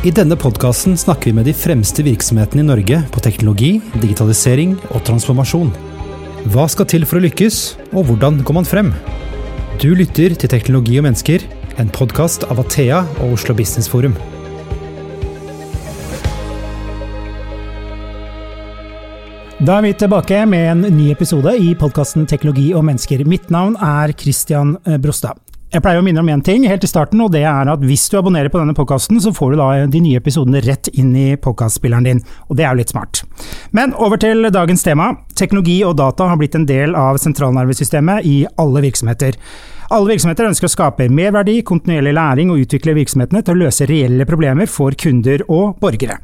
I denne podkasten snakker vi med de fremste virksomhetene i Norge på teknologi, digitalisering og transformasjon. Hva skal til for å lykkes, og hvordan går man frem? Du lytter til Teknologi og mennesker, en podkast av Athea og Oslo Business Forum. Da er vi tilbake med en ny episode i podkasten Teknologi og mennesker. Mitt navn er Christian Brostad. Jeg pleier å minne om én ting helt i starten, og det er at hvis du abonnerer på denne podkasten, så får du da de nye episodene rett inn i podkastspilleren din, og det er jo litt smart. Men over til dagens tema. Teknologi og data har blitt en del av sentralnervesystemet i alle virksomheter. Alle virksomheter ønsker å skape merverdi, kontinuerlig læring og utvikle virksomhetene til å løse reelle problemer for kunder og borgere.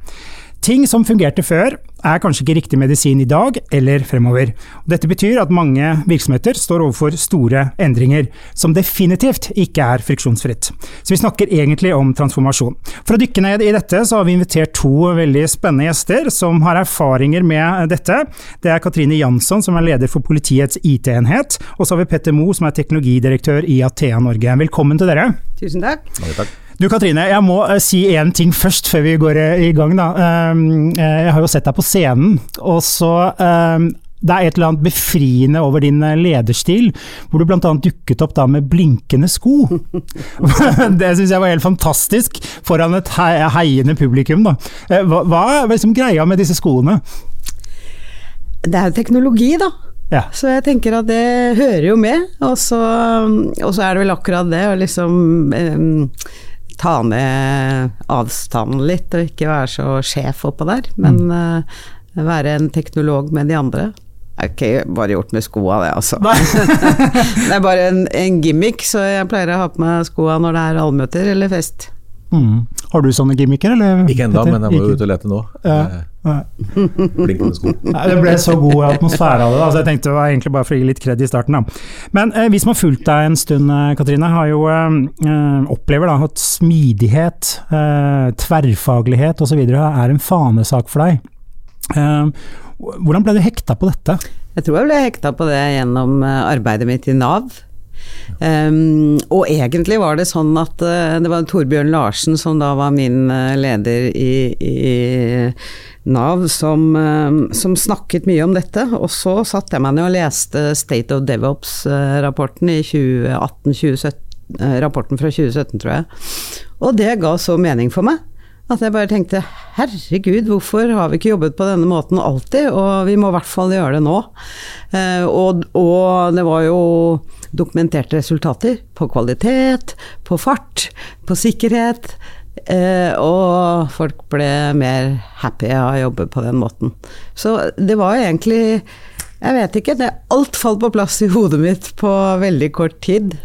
Ting som fungerte før, er kanskje ikke riktig medisin i dag eller fremover. Dette betyr at mange virksomheter står overfor store endringer, som definitivt ikke er friksjonsfritt. Så vi snakker egentlig om transformasjon. For å dykke ned i dette, så har vi invitert to veldig spennende gjester som har erfaringer med dette. Det er Katrine Jansson, som er leder for politiets IT-enhet, og så har vi Petter Moe, som er teknologidirektør i Athea Norge. Velkommen til dere. Tusen takk. Mange takk. Du Katrine, jeg må uh, si én ting først før vi går uh, i gang. Da. Uh, jeg har jo sett deg på scenen, og så det er et eller annet befriende over din lederstil, hvor du bl.a. dukket opp da med blinkende sko. det syns jeg var helt fantastisk, foran et heiende publikum. Da. Hva, hva er liksom greia med disse skoene? Det er jo teknologi, da. Ja. Så jeg tenker at det hører jo med. Og så, og så er det vel akkurat det å liksom um, ta ned avstanden litt, og ikke være så sjef oppå der. Men mm. uh, være en teknolog med de andre. Det er ikke bare gjort med skoa, det, altså. det er bare en, en, gimmick, så jeg pleier å ha på meg skoa når det er allmøter eller fest. Mm. Har du sånne gimmicker, eller? Ikke ennå, men jeg må jo ut og lete nå. Ja. Ja. Blinkende sko. Nei, det ble så god atmosfære av det, altså jeg tenkte det var egentlig bare for å gi litt kred i starten. Da. Men eh, vi som har fulgt deg en stund, eh, Katrine, har jo eh, opplever da at smidighet, eh, tverrfaglighet osv. er en fanesak for deg. Eh, hvordan ble du hekta på dette? Jeg tror jeg ble hekta på det gjennom eh, arbeidet mitt i Nav. Um, og egentlig var det sånn at uh, det var Torbjørn Larsen, som da var min uh, leder i, i Nav, som, uh, som, snakket mye om dette. Og så satte jeg meg ned og leste State of DevOps-rapporten i 2018-2017. Rapporten fra 2017, tror jeg. Og det ga så mening for meg. At jeg bare tenkte herregud, hvorfor har vi ikke jobbet på denne måten alltid, og vi må i hvert fall gjøre det nå. Eh, og, og, det var jo dokumenterte resultater på kvalitet, på fart, på sikkerhet. Eh, og folk ble mer happy av å jobbe på den måten. Så det var egentlig Jeg vet ikke, det alt falt på plass i hodet mitt på veldig kort tid.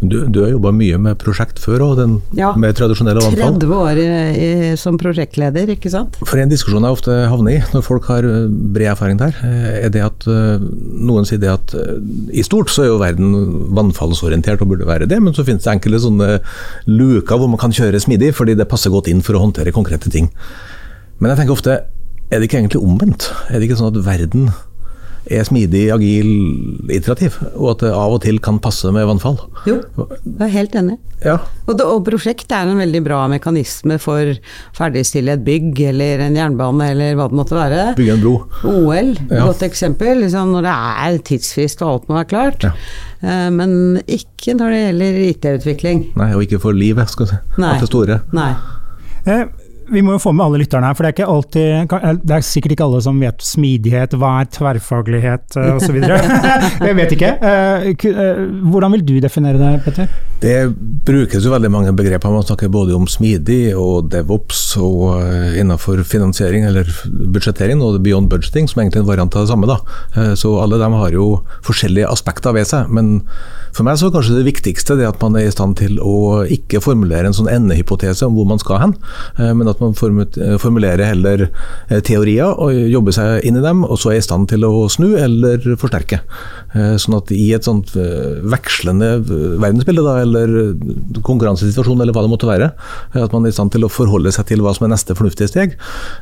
Du, du har jobba mye med prosjekt før òg, ja, med tradisjonelle vannfall? 30 år i, i, som prosjektleder, ikke sant. For en diskusjon jeg ofte havner i når folk har eh, bred erfaring der, eh, er det at eh, noen sier det at i stort så er jo verden vannfallsorientert og burde være det, men så finnes det enkelte sånne luker hvor man kan kjøre smidig fordi det passer godt inn for å håndtere konkrete ting. Men jeg tenker ofte, er det ikke egentlig omvendt? Er det ikke sånn at verden er smidig, agil, iterativ, og at det av og til kan passe med vannfall. Jo, jeg er helt enig. Ja. Og, det, og prosjekt er en veldig bra mekanisme for ferdigstille et bygg eller en jernbane eller hva det måtte være. Bygge en bro. OL, Ja. godt eksempel. Liksom når det er tidsfrist og alt må være klart. Ja. Eh, Men ikke når det gjelder IT-utvikling. Nei, og ikke for livet, skal vi si. Nei. Alt det store. Nei. Eh, vi må jo få med alle lytterne her, for det er, ikke alltid, det er sikkert ikke alle som vet smidighet, hva er tverrfaglighet osv. Jeg vet ikke. Hvordan vil du definere det, Petter? Det brukes jo veldig mange begreper. Man snakker både om smidig og DevOps og innenfor finansiering eller budsjettering og beyond budgeting, som egentlig er en variant av det samme. Da. Så alle dem har jo forskjellige aspekter ved seg. Men for meg så er kanskje det viktigste det at man er i stand til å ikke formulere en sånn endehypotese om hvor man skal hen, men at man formulerer heller teorier og jobber seg inn i dem, og så er i stand til å snu eller forsterke. Sånn at i et sånt vekslende verdensbilde, da, eller konkurransesituasjon eller hva det måtte være, at man er i stand til å forholde seg til hva som er neste fornuftige steg,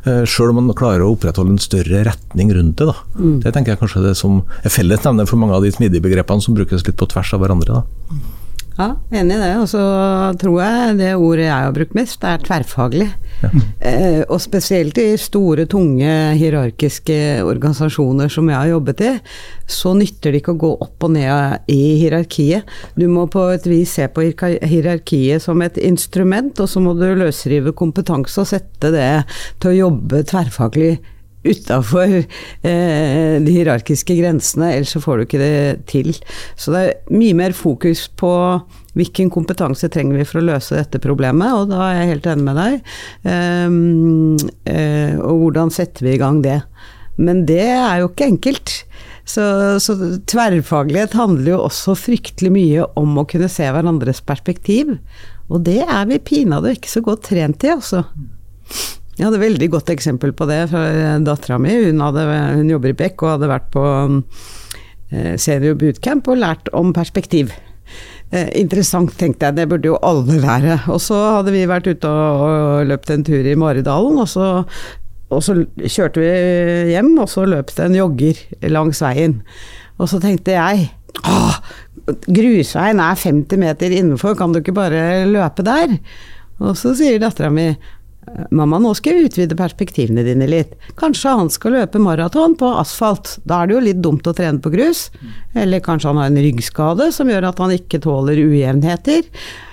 sjøl om man klarer å opprettholde en større retning rundt det. Da. Mm. Det tenker jeg kanskje er det som er fellesnevner for mange av de smidige begrepene som brukes litt på tvers av hverandre. Da. Ja, enig i det. Og så tror jeg det ordet jeg har brukt mest, er tverrfaglig. Ja. Eh, og spesielt i store, tunge, hierarkiske organisasjoner som jeg har jobbet i, så nytter det ikke å gå opp og ned i hierarkiet. Du må på et vis se på hierarkiet som et instrument, og så må du løsrive kompetanse og sette det til å jobbe tverrfaglig utafor eh, de hierarkiske grensene, ellers så får du ikke det til. Så det er mye mer fokus på hvilken kompetanse trenger vi for å løse dette problemet, og da er jeg helt enig med deg. Eh, eh, og hvordan setter vi i gang det? Men det er jo ikke enkelt. Så, så, tverrfaglighet handler jo også fryktelig mye om å kunne se hverandres perspektiv. Og det er vi pinadø ikke så godt trent i, altså. Jeg hadde veldig godt eksempel på det fra dattera mi. Hun, hun, jobber i Beck og hadde vært på eh, senior bootcamp og lært om perspektiv. Eh, interessant, tenkte jeg, det burde jo alle lære. Og så hadde vi vært ute og løpt en tur i Maridalen, og så, og så kjørte vi hjem, og så løp det en jogger langs veien. Og så tenkte jeg åh, grusveien er 50 meter innenfor, kan du ikke bare løpe der? Og så sier dattera mi Mamma, nå skal jeg utvide perspektivene dine litt. Kanskje han skal løpe maraton på asfalt. Da er det jo litt dumt å trene på grus. Eller kanskje han har en ryggskade som gjør at han ikke tåler ujevnheter.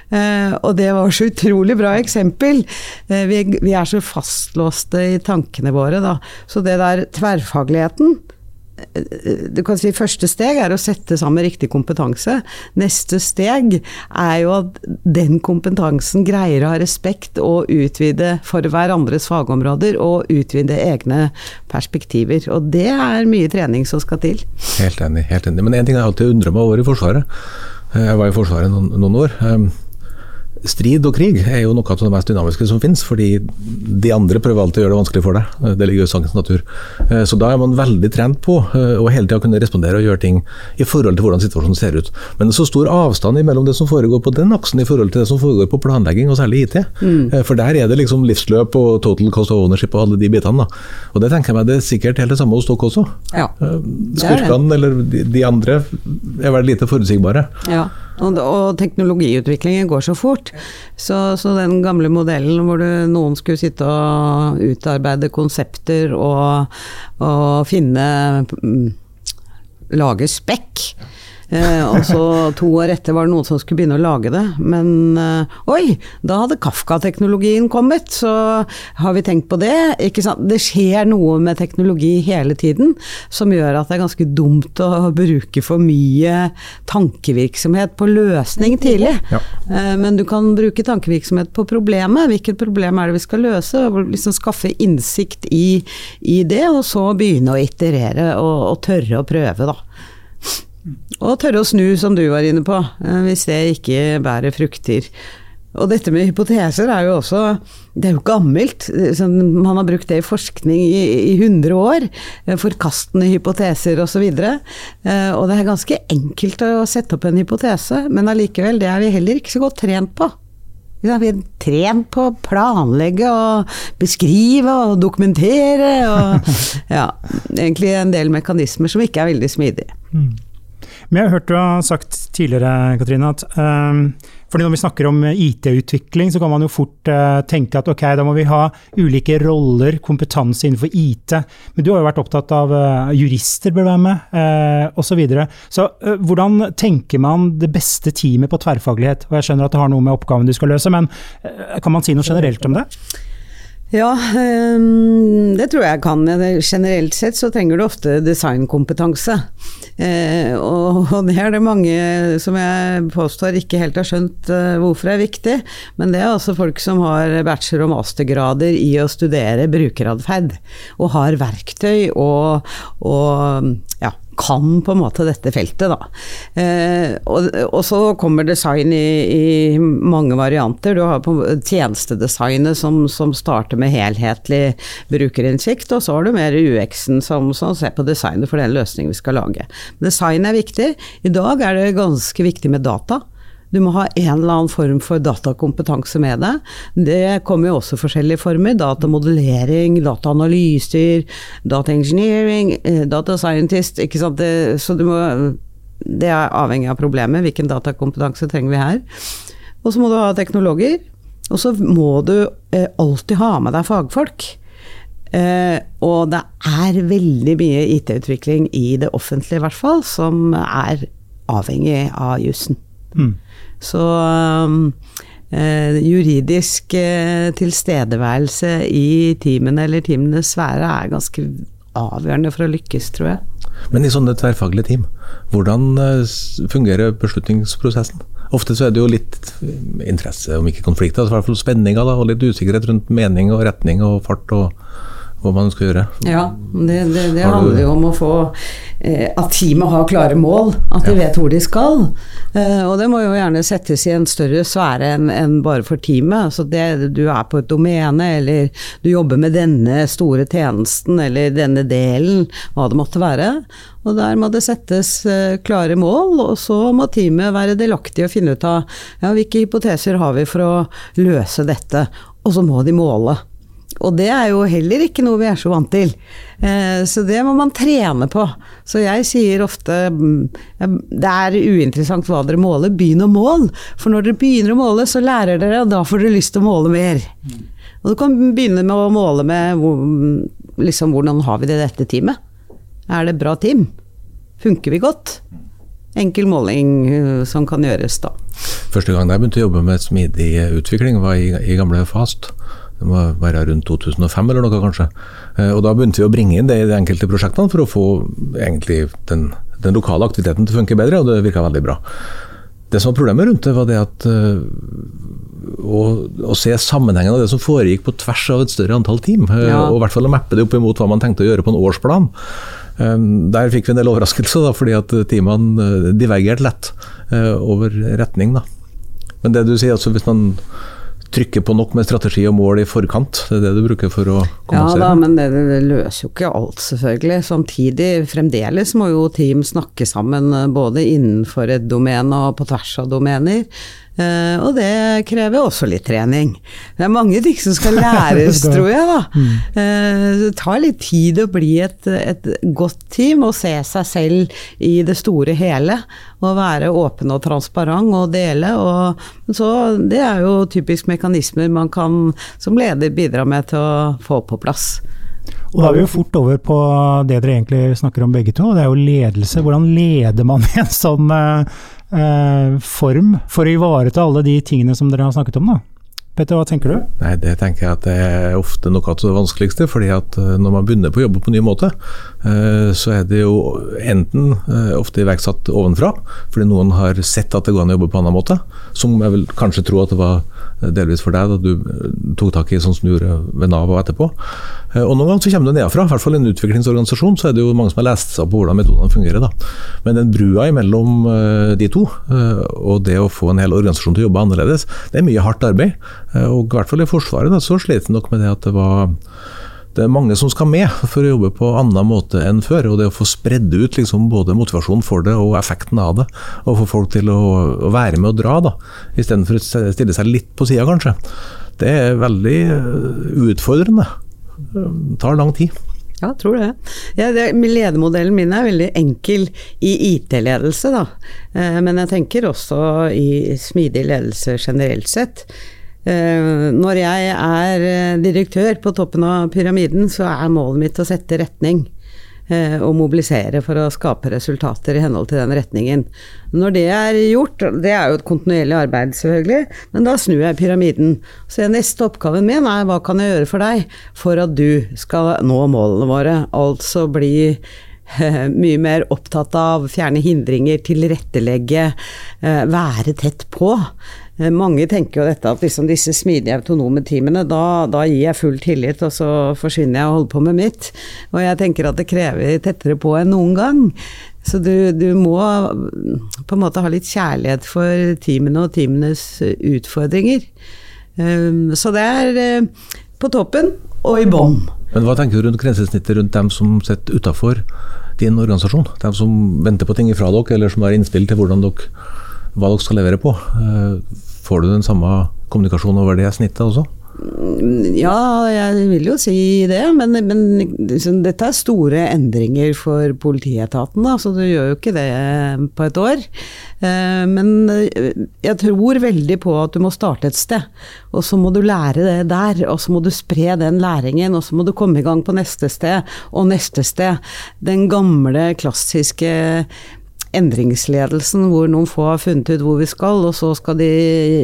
Uh, og det var så utrolig bra eksempel. Uh, vi, vi, er så fastlåste i tankene våre, da. Så det der tverrfagligheten, du kan si Første steg er å sette sammen riktig kompetanse. Neste steg er jo at den kompetansen greier å ha respekt og utvide for hverandres fagområder og utvide egne perspektiver. Og det er mye trening som skal til. Helt enig. helt enig. Men én ting jeg alltid undrer meg over i Forsvaret. Jeg var i Forsvaret noen, noen år. Strid og krig er jo noe av det mest dynamiske som finnes, fordi de andre prøver alltid å gjøre det vanskelig for deg. Det ligger jo i sakens natur. Eh, så da er man veldig trent på eh, å hele tida kunne respondere og gjøre ting i forhold til hvordan situasjonen ser ut. Men det er så stor avstand mellom det som foregår på den aksen i forhold til det som foregår på planlegging, og særlig IT. Mm. Eh, for der er det liksom livsløp og total cost of ownership og alle de bitene. Da. Og det tenker jeg meg det er sikkert helt det samme hos dere også. Ja, Skurkene eller de andre er vel lite forutsigbare. Ja. Og, og, teknologiutviklingen går så fort. Så, så, den gamle modellen hvor du, noen skulle sitte og utarbeide konsepter og, og finne mm, Lage spekk og så to år etter var det noen som skulle begynne å lage det. Men eh, oi, da hadde Kafka-teknologien kommet, så har vi tenkt på det. Ikke sant? Det skjer noe med teknologi hele tiden som gjør at det er ganske dumt å bruke for mye tankevirksomhet på løsning tidlig. Ja. Eh, men du kan bruke tankevirksomhet på problemet. Hvilket problem er det vi skal løse? Liksom skaffe innsikt i, i det, og så begynne å iterere og, og tørre å prøve, da. Og tørre å snu, som du var inne på, eh, hvis det ikke bærer frukter. Og dette med hypoteser er jo også Det er jo gammelt. Man har brukt det i forskning i, i 100 år. Eh, forkastende hypoteser osv. Og, så eh, og det er ganske enkelt å sette opp en hypotese, men allikevel, det er vi heller ikke så godt trent på. Vi er trent på å planlegge og beskrive og dokumentere og ja, egentlig en del mekanismer som ikke er veldig smidige. Mm. Men jeg har hørt du har sagt tidligere, Katrine, at um, fordi når vi snakker om IT-utvikling, så kan man jo fort uh, tenke at ok, da må vi ha ulike roller, kompetanse innenfor IT. Men du har jo vært opptatt av uh, jurister bør være med, uh, osv. Så, videre. så uh, hvordan tenker man det beste teamet på tverrfaglighet? Og jeg skjønner at det har noe med oppgaven du skal løse, men kan man si noe generelt om det? Ja, ehm, det tror jeg kan. Generelt sett så trenger du ofte designkompetanse. Eh, og det er det mange som jeg påstår ikke helt har skjønt eh, hvorfor er viktig. Men det er altså folk som har bachelor- og mastergrader i å studere brukeratferd. Og har verktøy og, og ja, kan på en måte dette feltet, da. Eh, og, og, så kommer design i, i, mange varianter. Du har på tjenestedesignet som, som, starter med helhetlig brukerinnsikt, og så har du mer UX-en som, som, ser på designet for den løsningen vi skal lage. Design er viktig. I dag er det ganske viktig med data. Du må ha en eller annen form for datakompetanse med deg. Det kommer jo også forskjellige former. Datamodellering, dataanalyser, data engineering, eh, data scientist. Sant? så du må det er avhengig av problemet. Hvilken datakompetanse trenger vi her? Og så må du ha teknologer. Og så må du eh, alltid ha med deg fagfolk. Eh, og det er veldig mye IT-utvikling i det offentlige, i hvert fall, som er avhengig av jussen. Mm. Så eh, juridisk eh, tilstedeværelse i teamene eller teamenes sfære er ganske avgjørende for å lykkes, tror jeg. Men i sånne tverrfaglige team, hvordan eh, fungerer beslutningsprosessen? Ofte så er det jo litt interesse, om ikke konflikter, i hvert fall spenninger da, og litt usikkerhet rundt mening og retning og fart. og hva man skal gjøre. Ja, det, det, det handler jo om å få eh, at teamet har klare mål, at de ja. vet hvor de skal. Eh, og det må jo gjerne settes i en større sfære enn en bare for teamet. Altså det, du er på et domene, eller du jobber med denne store tjenesten, eller denne delen, hva det måtte være. Og der må det settes eh, klare mål, og så må teamet være delaktig og finne ut av ja, hvilke hypoteser har vi for å løse dette, og så må de måle. Og det er jo heller ikke noe vi er så vant til. Eh, så det må man trene på. Så jeg sier ofte mm, det er uinteressant hva dere måler, begynn å måle. For når dere begynner å måle, så lærer dere, og da får dere lyst til å måle mer. Og du kan begynne med å måle med liksom, hvordan har vi det i dette teamet? Er det bra team? Funker vi godt? Enkel måling eh, som kan gjøres, da. Første gang jeg begynte å jobbe med smidig utvikling, var i, i gamle Fast. Det må være rundt 2005 eller noe, kanskje. Eh, og Da begynte vi å bringe inn det i de enkelte prosjektene for å få egentlig den, den lokale aktiviteten til å funke bedre, og det virka veldig bra. Det som var problemet rundt det, var det at uh, å, å, se sammenhengen av det som foregikk på tvers av et større antall team, uh, ja. og i hvert fall å mappe det opp imot hva man tenkte å gjøre på en årsplan. Der fikk vi en del overraskelser, da, fordi at teamene divergerte lett over retning. Da. Men det du sier, altså hvis man trykke på nok med strategi og mål i forkant? Det er det du bruker for å kommunisere? Ja da, men det, det, løser jo ikke alt, selvfølgelig. Samtidig, fremdeles må jo team snakke sammen eh, både innenfor et domene og på tvers av domener. Uh, og det krever også litt trening. Det er mange ting som skal læres, tror jeg. da. Uh, det tar litt tid å bli et, et, godt team og se seg selv i det store hele. Og være åpen og transparent og dele. Og, så det er jo typisk mekanismer man kan som leder bidra med til å få på plass. Og Da er vi jo fort over på det dere egentlig snakker om begge to, det er jo ledelse. Hvordan leder man i en sånn uh, eh, form for å ivareta alle de tingene som dere har snakket om? da? Petter, hva tenker du? Nei, Det tenker jeg at det er ofte noe av det vanskeligste. fordi at eh, når man begynner på å jobbe på en ny måte, eh, så er det jo enten eh, ofte iverksatt ovenfra, fordi noen har sett at det går an å jobbe på en annen måte. Som jeg vil kanskje tro at det var delvis for deg da du tok tak i sånn som du gjorde ved Nav og etterpå. Og Noen ganger så kommer det nedenfra. I hvert fall i en utviklingsorganisasjon så er det jo mange som har lest seg på hvordan metodene fungerer. da. Men den brua imellom de to, og det å få en hel organisasjon til å jobbe annerledes, det er mye hardt arbeid. Eh, og i hvert fall i Forsvaret da, så slet en nok med det at det var det er mange som skal med for å jobbe på annen måte enn før. og Det å få spredd ut liksom både motivasjonen for det og effekten av det. Og få folk til å, å være med og dra, da, istedenfor å stille seg litt på sida, kanskje. Det er veldig eh, utfordrende. Det tar lang tid. Ja, tror det. Ja, det ledermodellen min er veldig enkel i IT-ledelse, da. Eh, men jeg tenker også i smidig ledelse generelt sett. Eh, når jeg er eh, direktør på toppen av pyramiden, så er målet mitt å sette retning. Eh, og mobilisere for å skape resultater i henhold til den retningen. Når det er gjort, det er jo et kontinuerlig arbeid selvfølgelig, men da snur jeg pyramiden. Så neste oppgaven min er hva kan jeg gjøre for deg for at du skal nå målene våre? Altså bli mye mer opptatt av fjerne hindringer, tilrettelegge, være tett på. Eh, mange tenker jo dette at liksom disse smidige, autonome teamene, da, da, gir jeg full tillit, og så forsvinner jeg og holder på med mitt. Og jeg tenker at det krever tettere på enn noen gang. Så du, du må på en måte ha litt kjærlighet for teamene og teamenes utfordringer. Ehm, så det er eh, på toppen og i bånn. Men hva tenker du rundt grensesnittet rundt dem som sitter utafor din organisasjon? Dem som venter på ting ifra dere, eller som har innspill til dere hva dere skal levere på. Eh, får du den samme kommunikasjonen over det snittet også? Ja, jeg vil jo si det, men, men liksom, dette er store endringer for politietaten, da, så du gjør jo ikke det på et år. Eh, men jeg tror veldig på at du må starte et sted, og så må du lære det der. Og så må du spre den læringen, og så må du komme i gang på neste sted og neste sted. Den gamle, klassiske endringsledelsen hvor noen få har funnet ut hvor vi skal, og så skal de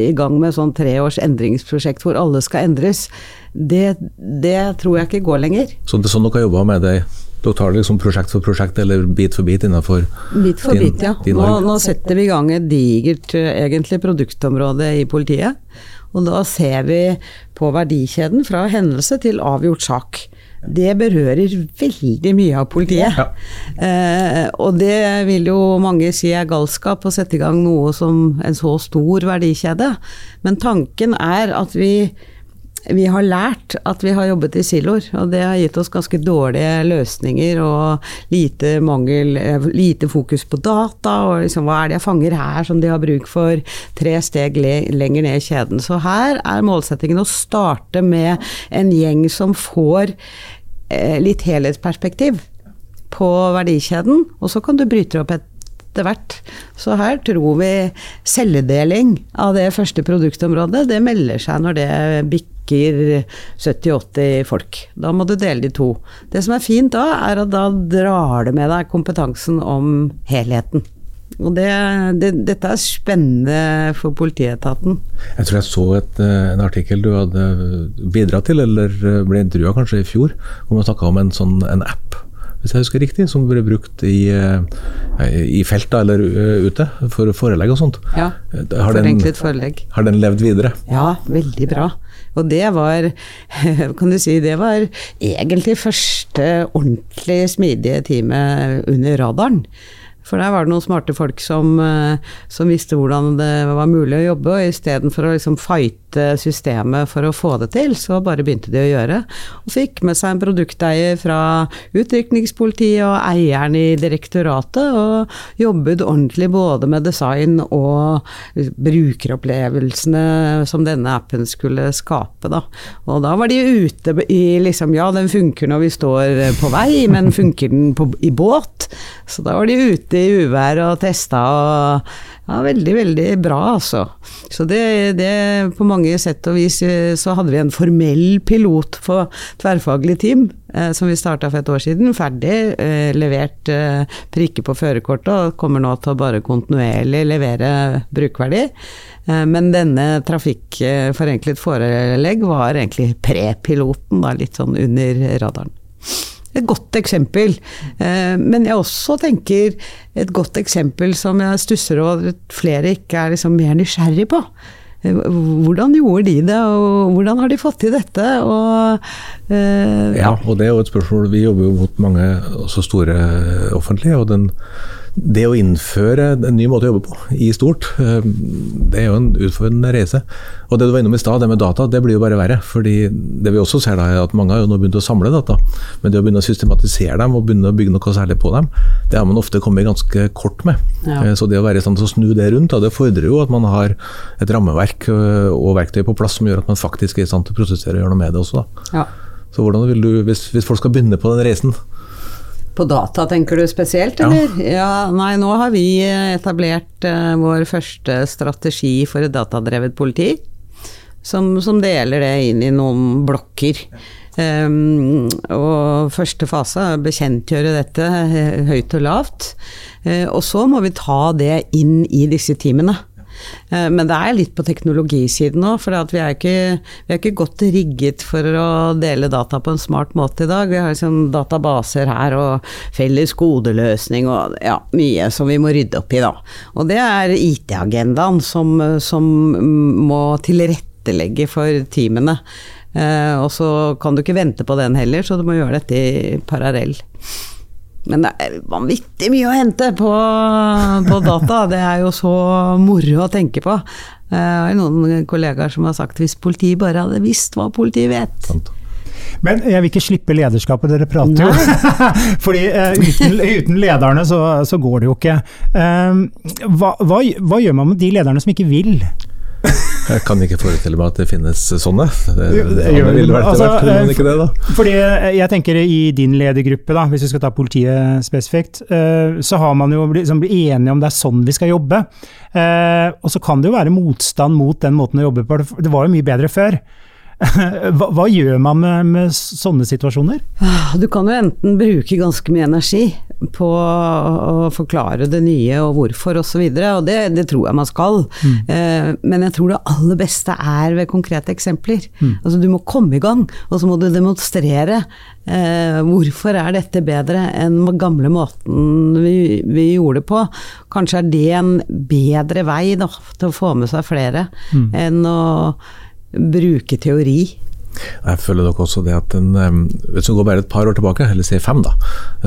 i gang med sånn treårs endringsprosjekt hvor alle skal endres. Det, det tror jeg ikke går lenger. Så det er sånn dere har jobba med det? Dere tar det liksom prosjekt for prosjekt eller bit for bit innenfor Bit for din, bit, ja. Nå, nå, setter vi i gang et digert egentlig produktområde i politiet. Og da ser vi på verdikjeden fra hendelse til avgjort sak det berører veldig mye av politiet. Ja. Eh, og det vil jo mange si er galskap å sette i gang noe som en så stor verdikjede. Men tanken er at vi, vi har lært at vi har jobbet i siloer, og det har gitt oss ganske dårlige løsninger og lite, mangel, eh, lite fokus på data, og liksom, hva er det jeg fanger her som de har bruk for tre steg le lenger ned i kjeden. Så her er målsettingen å starte med en gjeng som får Eh, litt helhetsperspektiv på verdikjeden, og så kan du bryte opp opp etter hvert. Så her tror vi celledeling av det første produktområdet, det melder seg når det bikker 70-80 folk. Da må du dele de to. Det som er fint da, er at da drar du med deg kompetansen om helheten. Og det, det, dette er spennende for politietaten. Jeg tror jeg så et, eh, en artikkel du hadde bidratt til, eller eh, ble intervjua kanskje i fjor, hvor man snakka om en sånn en app hvis jeg husker riktig, som ble brukt i, eh, i felta eller ute for forelegg og sånt. Ja, har forenklet forelegg. Har den levd videre? Ja, veldig bra. Og det var, kan du si, det var egentlig første ordentlig smidige time under radaren. For der var det noen smarte folk som, eh, som visste hvordan det var mulig å jobbe, og istedenfor å liksom fighte systemet for å få det til, så bare begynte de å gjøre. Og fikk med seg en produkteier fra utrykningspolitiet og eieren i direktoratet, og jobbet ordentlig både med design og brukeropplevelsene som denne appen skulle skape, da. Og da var de ute i liksom Ja, den funker når vi står på vei, men funker den på, i båt? Så da var de ute i uvær og testa og ja, veldig, veldig bra, altså. Så det, det, på mange sett og vis eh, så hadde vi en formell pilot for tverrfaglig team eh, som vi starta for et år siden. Ferdig, eh, levert eh, prikker på førerkortet og kommer nå til å bare kontinuerlig levere brukverdi. Eh, men denne trafikkforenklet forelegg var egentlig pre-piloten, litt sånn under radaren et godt eksempel. Eh, men jeg også tenker et godt eksempel som jeg stusser over at flere ikke er liksom mer nysgjerrig på. Eh, hvordan gjorde de det, og hvordan har de fått til dette? Og, uh, ja, og det er jo et spørsmål. Vi jobber jo mot mange også store offentlige. og den det å innføre en ny måte å jobbe på i stort, eh, det er jo en utfordrende reise. Og det du var innom i stad, det med data, det blir jo bare verre. fordi det vi også ser da er at mange har jo nå begynt å samle data. Men det å begynne å systematisere dem og begynne å bygge noe særlig på dem, det har man ofte kommet ganske kort med. Ja. Eh, så det å være i stand til å snu det rundt, det fordrer jo at man har et rammeverk eh, og verktøy på plass som gjør at man faktisk er i stand til å prosessere og gjøre noe med det også. Da. Ja. Så hvordan vil du, hvis, hvis folk skal begynne på den reisen, på data tenker du spesielt, eller? Ja. ja nei, nå har vi etablert uh, vår første strategi for et datadrevet politi. Som, som deler det inn i noen blokker. Um, og første fase er å bekjentgjøre dette eh, høyt og lavt. Uh, og så må vi ta det inn i disse teamene. Eh, men det er litt på teknologisiden òg, for vi er, ikke, vi er ikke godt rigget for å dele data på en smart måte i dag. Vi har liksom databaser her og felles kodeløsning og ja, mye som vi må rydde opp i, da. Og det er IT-agendaen som, som må tilrettelegge for teamene. Eh, og så kan du ikke vente på den heller, så du må gjøre dette i parallell. Men det er vanvittig mye å hente på, på data. Det er jo så moro å tenke på. Eh, jeg har noen kollegaer som har sagt hvis politiet bare hadde visst hva politiet vet. Men jeg vil ikke slippe lederskapet, dere prater jo. Fordi uh, uten, uten, lederne så, så, går det jo ikke. Uh, hva, hva, hva, gjør man med de lederne som ikke vil? Jeg kan ikke forestille meg at det finnes sånne. Det, det det, ville det. vært det, vært, ikke det, da. Fordi eh, jeg tenker i din ledergruppe, da, hvis vi skal ta politiet spesifikt, eh, så har man jo liksom, blitt enige om det er sånn vi skal jobbe. Eh, Og så kan det jo være motstand mot den måten å jobbe på, det var jo mye bedre før. Hva, hva gjør man med, med sånne situasjoner? Ah, Du kan jo enten bruke ganske mye energi på å forklare det nye og hvorfor osv., og, så videre, og det, det tror jeg man skal. Eh, men jeg tror det aller beste er ved konkrete eksempler. Altså Du må komme i gang, og så må du demonstrere. Eh, hvorfor er dette bedre enn den gamle måten vi, vi gjorde det på? Kanskje er det en bedre vei da, til å få med seg flere, enn å bruke teori. Jeg føler nok også det at en, Hvis vi går bare et par år tilbake, eller si fem, da,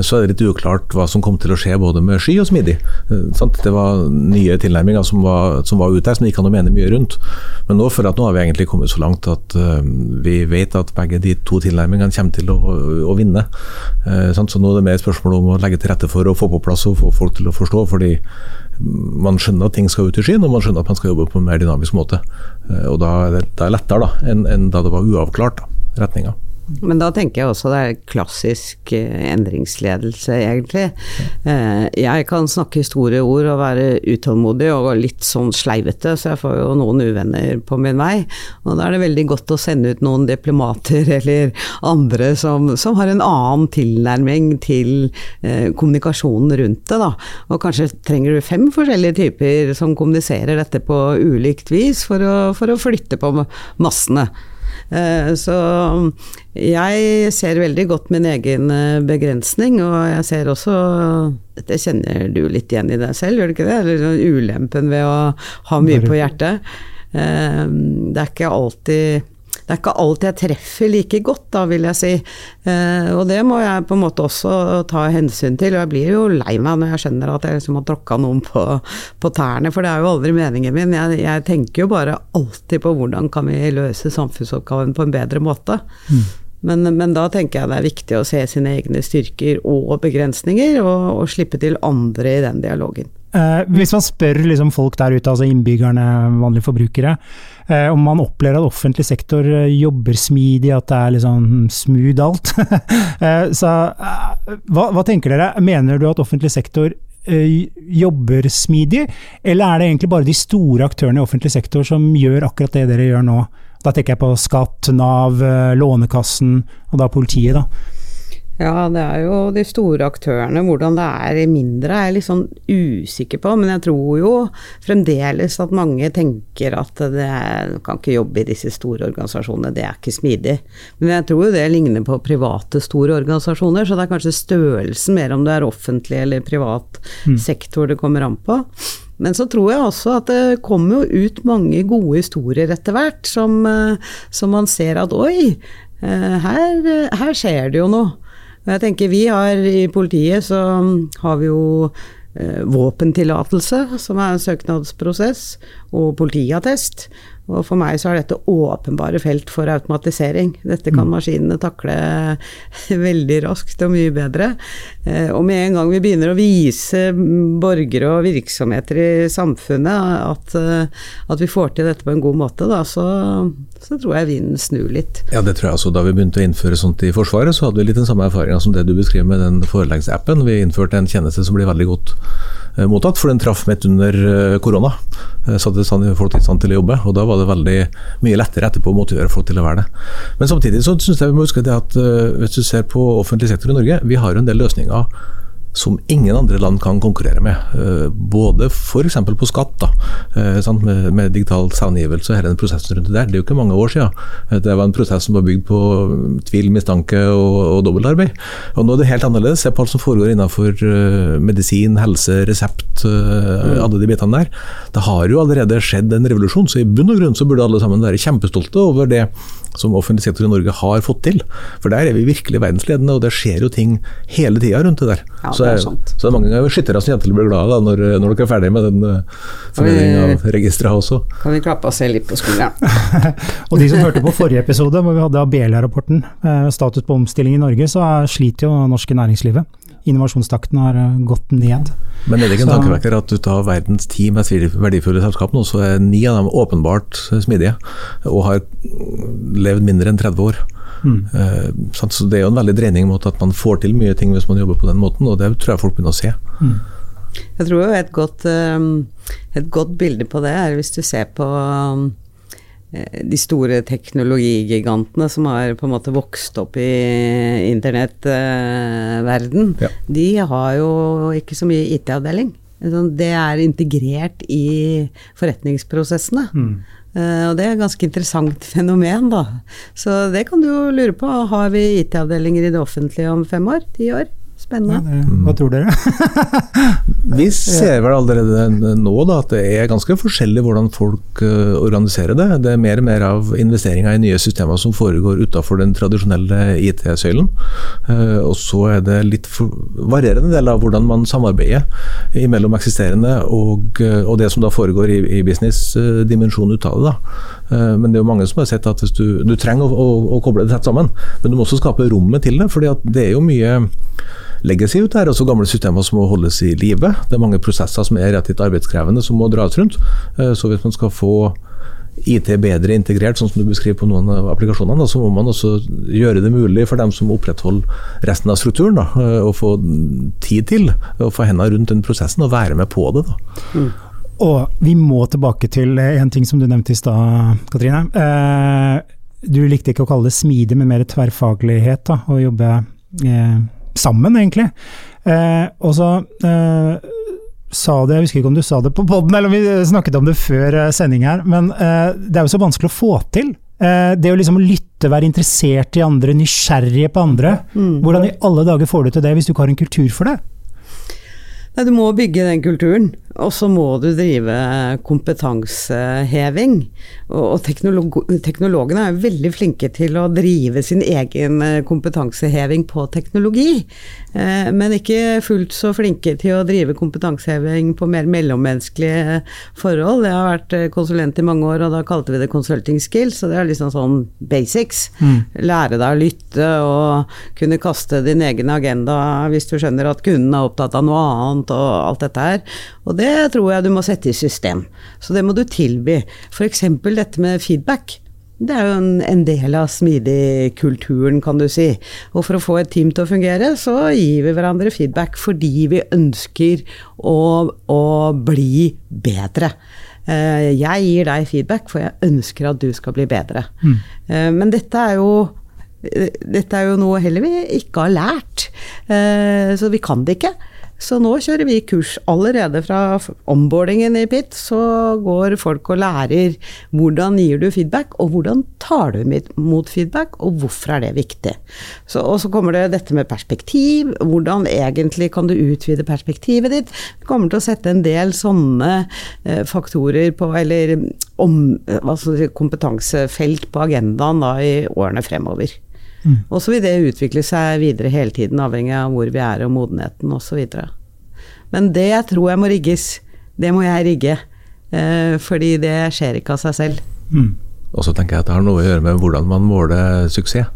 så er det litt uklart hva som kom til å skje både med sky og smidig. Eh. Det var nye tilnærminger som var, som var ute her, som det gikk an å mene mye rundt. Men nå føler jeg at nå har vi egentlig kommet så langt at vi vet at begge de to tilnærmingene kommer til å, å vinne. Eh. Så nå er det mer et spørsmål om å legge til rette for å få på plass og få folk til å forstå. fordi man skjønner at ting skal ut i skyen, og man skjønner at man skal jobbe på en mer dynamisk måte. Eh, Og da det, er lettere da, enn enn da det var uavklart, retninga. Men da tenker jeg også det er klassisk eh, endringsledelse, egentlig. Eh, jeg kan snakke store ord og være utålmodig og litt sånn sleivete, så jeg får jo noen uvenner på min vei. Og da er det veldig godt å sende ut noen diplomater eller andre som, som har en annen tilnærming til eh, kommunikasjonen rundt det, da. Og kanskje trenger du fem forskjellige typer som kommuniserer dette på ulikt vis for å, for å flytte på massene. Eh, Så jeg ser veldig godt min egen eh, begrensning, og jeg ser også Dette kjenner du litt igjen i deg selv, gjør du ikke det? Eller sånn ulempen ved å ha mye på hjertet. Eh, Det er ikke alltid det er ikke alt jeg treffer like godt, da, vil jeg si. Eh, og det må jeg på en måte også ta hensyn til. Og jeg blir jo lei meg når jeg skjønner at jeg liksom har tråkka noen på, på tærne, for det er jo aldri meningen min. Jeg, jeg tenker jo bare alltid på hvordan kan vi løse samfunnsoppgaven på en bedre måte. Men, men da tenker jeg det er viktig å se sine egne styrker og begrensninger, og, og slippe til andre i den dialogen. Eh, hvis man spør liksom folk der ute, altså innbyggerne, vanlige forbrukere, om man opplever at offentlig sektor eh, jobber smidig, at det er liksom smooth alt, eh, så eh, hva, hva tenker dere? Mener du at offentlig sektor eh, jobber smidig, eller er det egentlig bare de store aktørene i offentlig sektor som gjør akkurat det dere gjør nå? Da tenker jeg på skatt, Nav, eh, Lånekassen og da politiet, da. Ja, det er jo de store aktørene. Hvordan det er i mindre er jeg litt sånn usikker på, men jeg tror jo fremdeles at mange tenker at det er, du kan ikke jobbe i disse store organisasjonene, det er ikke smidig. Men jeg tror jo det ligner på private store organisasjoner, så det er kanskje størrelsen mer om det er offentlig eller privat sektor det kommer an på. Men så tror jeg også at det kommer jo ut mange gode historier etter hvert, som, eh, som man ser at oi, eh, her, her skjer det jo noe. Jeg tenker vi har i politiet så har vi jo eh, våpentillatelse, som er en søknadsprosess, og politiattest. Og for meg så er dette åpenbare felt for automatisering. Dette kan maskinene takle veldig raskt og mye bedre. Eh, Og med en gang vi begynner å vise borgere og virksomheter i samfunnet at, eh, at vi får til dette på en god måte, da, så, så tror jeg vinden snur litt. Ja, det tror jeg også. Da vi begynte å innføre sånt i Forsvaret, så hadde vi litt den samme erfaringa som det du beskriver med den foreleggsappen. Vi innførte en tjeneste som ble veldig godt eh, mottatt, for den traff midt under korona. Satte folk i stand til å jobbe, og da var det veldig mye lettere etterpå å motivere folk til å være det. Men samtidig så syns jeg vi må huske det at eh, hvis du ser på offentlig sektor i Norge, vi har jo en del løsninger som ingen andre land kan konkurrere med. Eh, Både f.eks. på skatt, da, eh, sant? Med, med digital selvangivelse og hele den prosessen rundt det der. Det er jo ikke mange år siden. Eh, Det var en prosess som var bygd på tvil, mistanke og, og dobbeltarbeid. Og nå er det helt annerledes. Se på alt som foregår innenfor medisin, helse, resept, eh, alle de bitene der. Det har jo allerede skjedd en revolusjon, så i bunn og grunn så burde alle sammen være kjempestolte over det som offentlig sektor i Norge har fått til. For der er vi virkelig verdensledende, og det skjer jo ting hele tida rundt det der. Ja, så, det er sant. så det er mange ganger skyttere som jenter blir glade da, når, når dere er ferdig med den uh, av registeret også. Kan vi klappe oss selv litt på skulderen? Og de som hørte på forrige episode, hvor vi hadde Abelia-rapporten, eh, status på omstilling i Norge, så er- sliter jo norske næringslivet. Innovasjonstakten har eh, gått ned. Men er det ikke en tankevekker at ut av verdens ti mest verdifulle selskap nå, så er ni av dem åpenbart smidige, og har levd mindre enn 30 år. Mm. Eh, så Det er jo en veldig dreining mot at man får til mye ting hvis man jobber på den måten, og det tror jeg folk begynner å se. Jeg tror jo et godt, um, et godt bilde på det er hvis du ser på eh, de store teknologigigantene som har på en måte vokst opp i internettverden. Ja. De har jo ikke så mye IT-avdeling. Det er integrert i forretningsprosessene. Mm. og det er et ganske interessant fenomen, da. Så det kan du jo lure på. Har vi IT-avdelinger i det offentlige om fem år? Ti år? Ja, Spennende. det, hva tror dere? Vi ser vel allerede nå da, at det er ganske forskjellig hvordan folk eh, organiserer det. Det er mer og mer av investeringer i nye systemer som foregår utenfor den tradisjonelle IT-søylen. Eh, og så er det litt for, varierende del av hvordan man samarbeider mellom eksisterende og, eh, og det som da foregår i, i business-dimensjonen ut av det. da. Eh, Men det er jo mange som har sett at du, du trenger å, å, å koble det tett sammen, men du må også skape rommet til det. fordi det er jo mye legacy ut der, også gamle systemer som må holdes i live. Det er mange prosesser som er relativt arbeidskrevende som må dras rundt. Eh, Så hvis man skal få IT bedre integrert, sånn som du beskriver på noen av applikasjonene, da, så må man også gjøre det mulig for dem som opprettholder resten av strukturen, da, eh, å få tid til å få hendene rundt den prosessen og være med på det. Da. Og vi må tilbake til en ting som du nevnte i stad, Katrine. Eh, du likte ikke å kalle det smidig, men mer tverrfaglighet. Da, å jobbe eh, sammen, egentlig. Eh, og så eh, sa det, jeg husker ikke om du sa det på poden, eller om vi snakket om det før eh, sending her, men eh, det er jo så vanskelig å få til. Eh, det å liksom lytte, være interessert i andre, nysgjerrige på andre. Hvordan i alle dager får du til det hvis du ikke har en kultur for det? Nei, du må bygge den kulturen, og så må du drive kompetanseheving. Og, og teknolog teknologene er veldig flinke til å drive sin egen eh, kompetanseheving på teknologi, eh, men ikke fullt så flinke til å drive kompetanseheving på mer mellommenneskelige forhold. Jeg har vært eh, konsulent i mange år, og da kalte vi det consulting skills, så det er liksom sånn basics. Lære deg å lytte og kunne kaste din egen agenda hvis du skjønner at kunden er opptatt av noe annet og alt dette her. Og det tror jeg du må sette i system. Så det må du tilby. F.eks. dette med feedback. Det er jo en, en del av smidig-kulturen, kan du si. Og for å få et team til å fungere, så gir vi hverandre feedback fordi vi ønsker å, å bli bedre. Eh, Jeg gir deg feedback, for jeg ønsker at du skal bli bedre. Mm. Men dette er jo eh, dette er jo noe heller vi ikke har lært, Eh, så vi kan det ikke. Så nå kjører vi kurs allerede fra onboardingen i PIT. Så går folk og lærer hvordan gir du feedback, og hvordan tar du mot feedback, og hvorfor er det viktig. Så, og så kommer det dette med perspektiv. Hvordan egentlig kan du utvide perspektivet ditt? Vi kommer til å sette en del sånne eh, faktorer på, eller om, si, kompetansefelt på agendaen da i årene fremover. Og så vil det utvikle seg videre hele tiden, avhengig av hvor vi er og modenheten osv. Men det jeg tror jeg må rigges, det må jeg rigge. Eh, fordi det skjer ikke av seg selv. Mm. Og så tenker jeg at det har noe å gjøre med hvordan man måler suksess.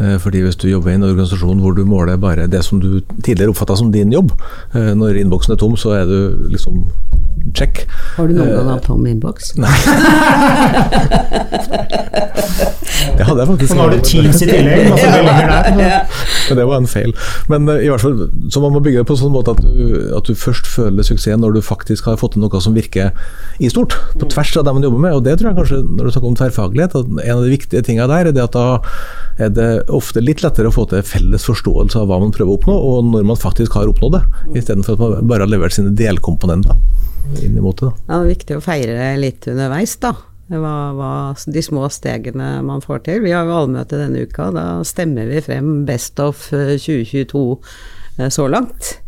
Eh, Fordi Hvis du jobber i en organisasjon hvor du måler bare det som du tidligere oppfatta som din jobb, eh, når innboksen er tom, så er du liksom check. Har du noen gang hatt tom innboks? Det hadde jeg faktisk. Nå har du Teams i tillegg, masse meldinger der. Men det var en feil. Men eh, i hvert fall, så man må bygge det på en sånn måte at du, at du først føler suksess når du faktisk har fått til noe som virker i stort, på tvers av det man jobber med. Og det tror jeg kanskje, når du snakker om tverrfaglighet, at en av de viktige tingene der er det at da er det ofte litt lettere å få til felles forståelse av hva man prøver å oppnå, og når man faktisk har oppnådd det, istedenfor at man bare har levert sine delkomponenter inn imot det. Da. Ja, det er viktig å feire litt underveis, da. Hva, hva, de små stegene man får til. Vi har jo allmøte denne uka. Da stemmer vi frem Best of eh, 2022 eh, så langt.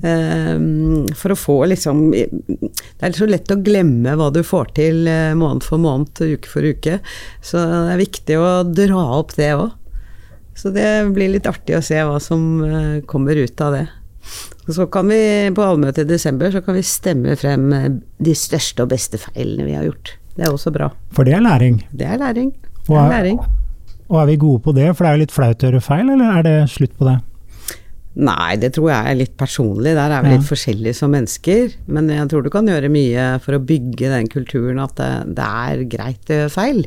Ehm, for å få liksom Det er så lett å glemme hva du får til eh, måned for måned, uke for uke. Så det er viktig å dra opp det òg. Så det blir litt artig å se hva som eh, kommer ut av det. Og Så kan vi på allmøtet i desember så kan vi stemme frem eh, de største og beste feilene vi har gjort. Det er også bra. For det er læring. Det er læring. Det Og er er- læring. Og er vi gode på det, for det er jo litt flaut å gjøre feil, eller er det slutt på det? Nei, det tror jeg er litt personlig. Der er vi Ja. litt forskjellige som mennesker. Men jeg tror du kan gjøre mye for å bygge den kulturen at det, det er greit å gjøre feil.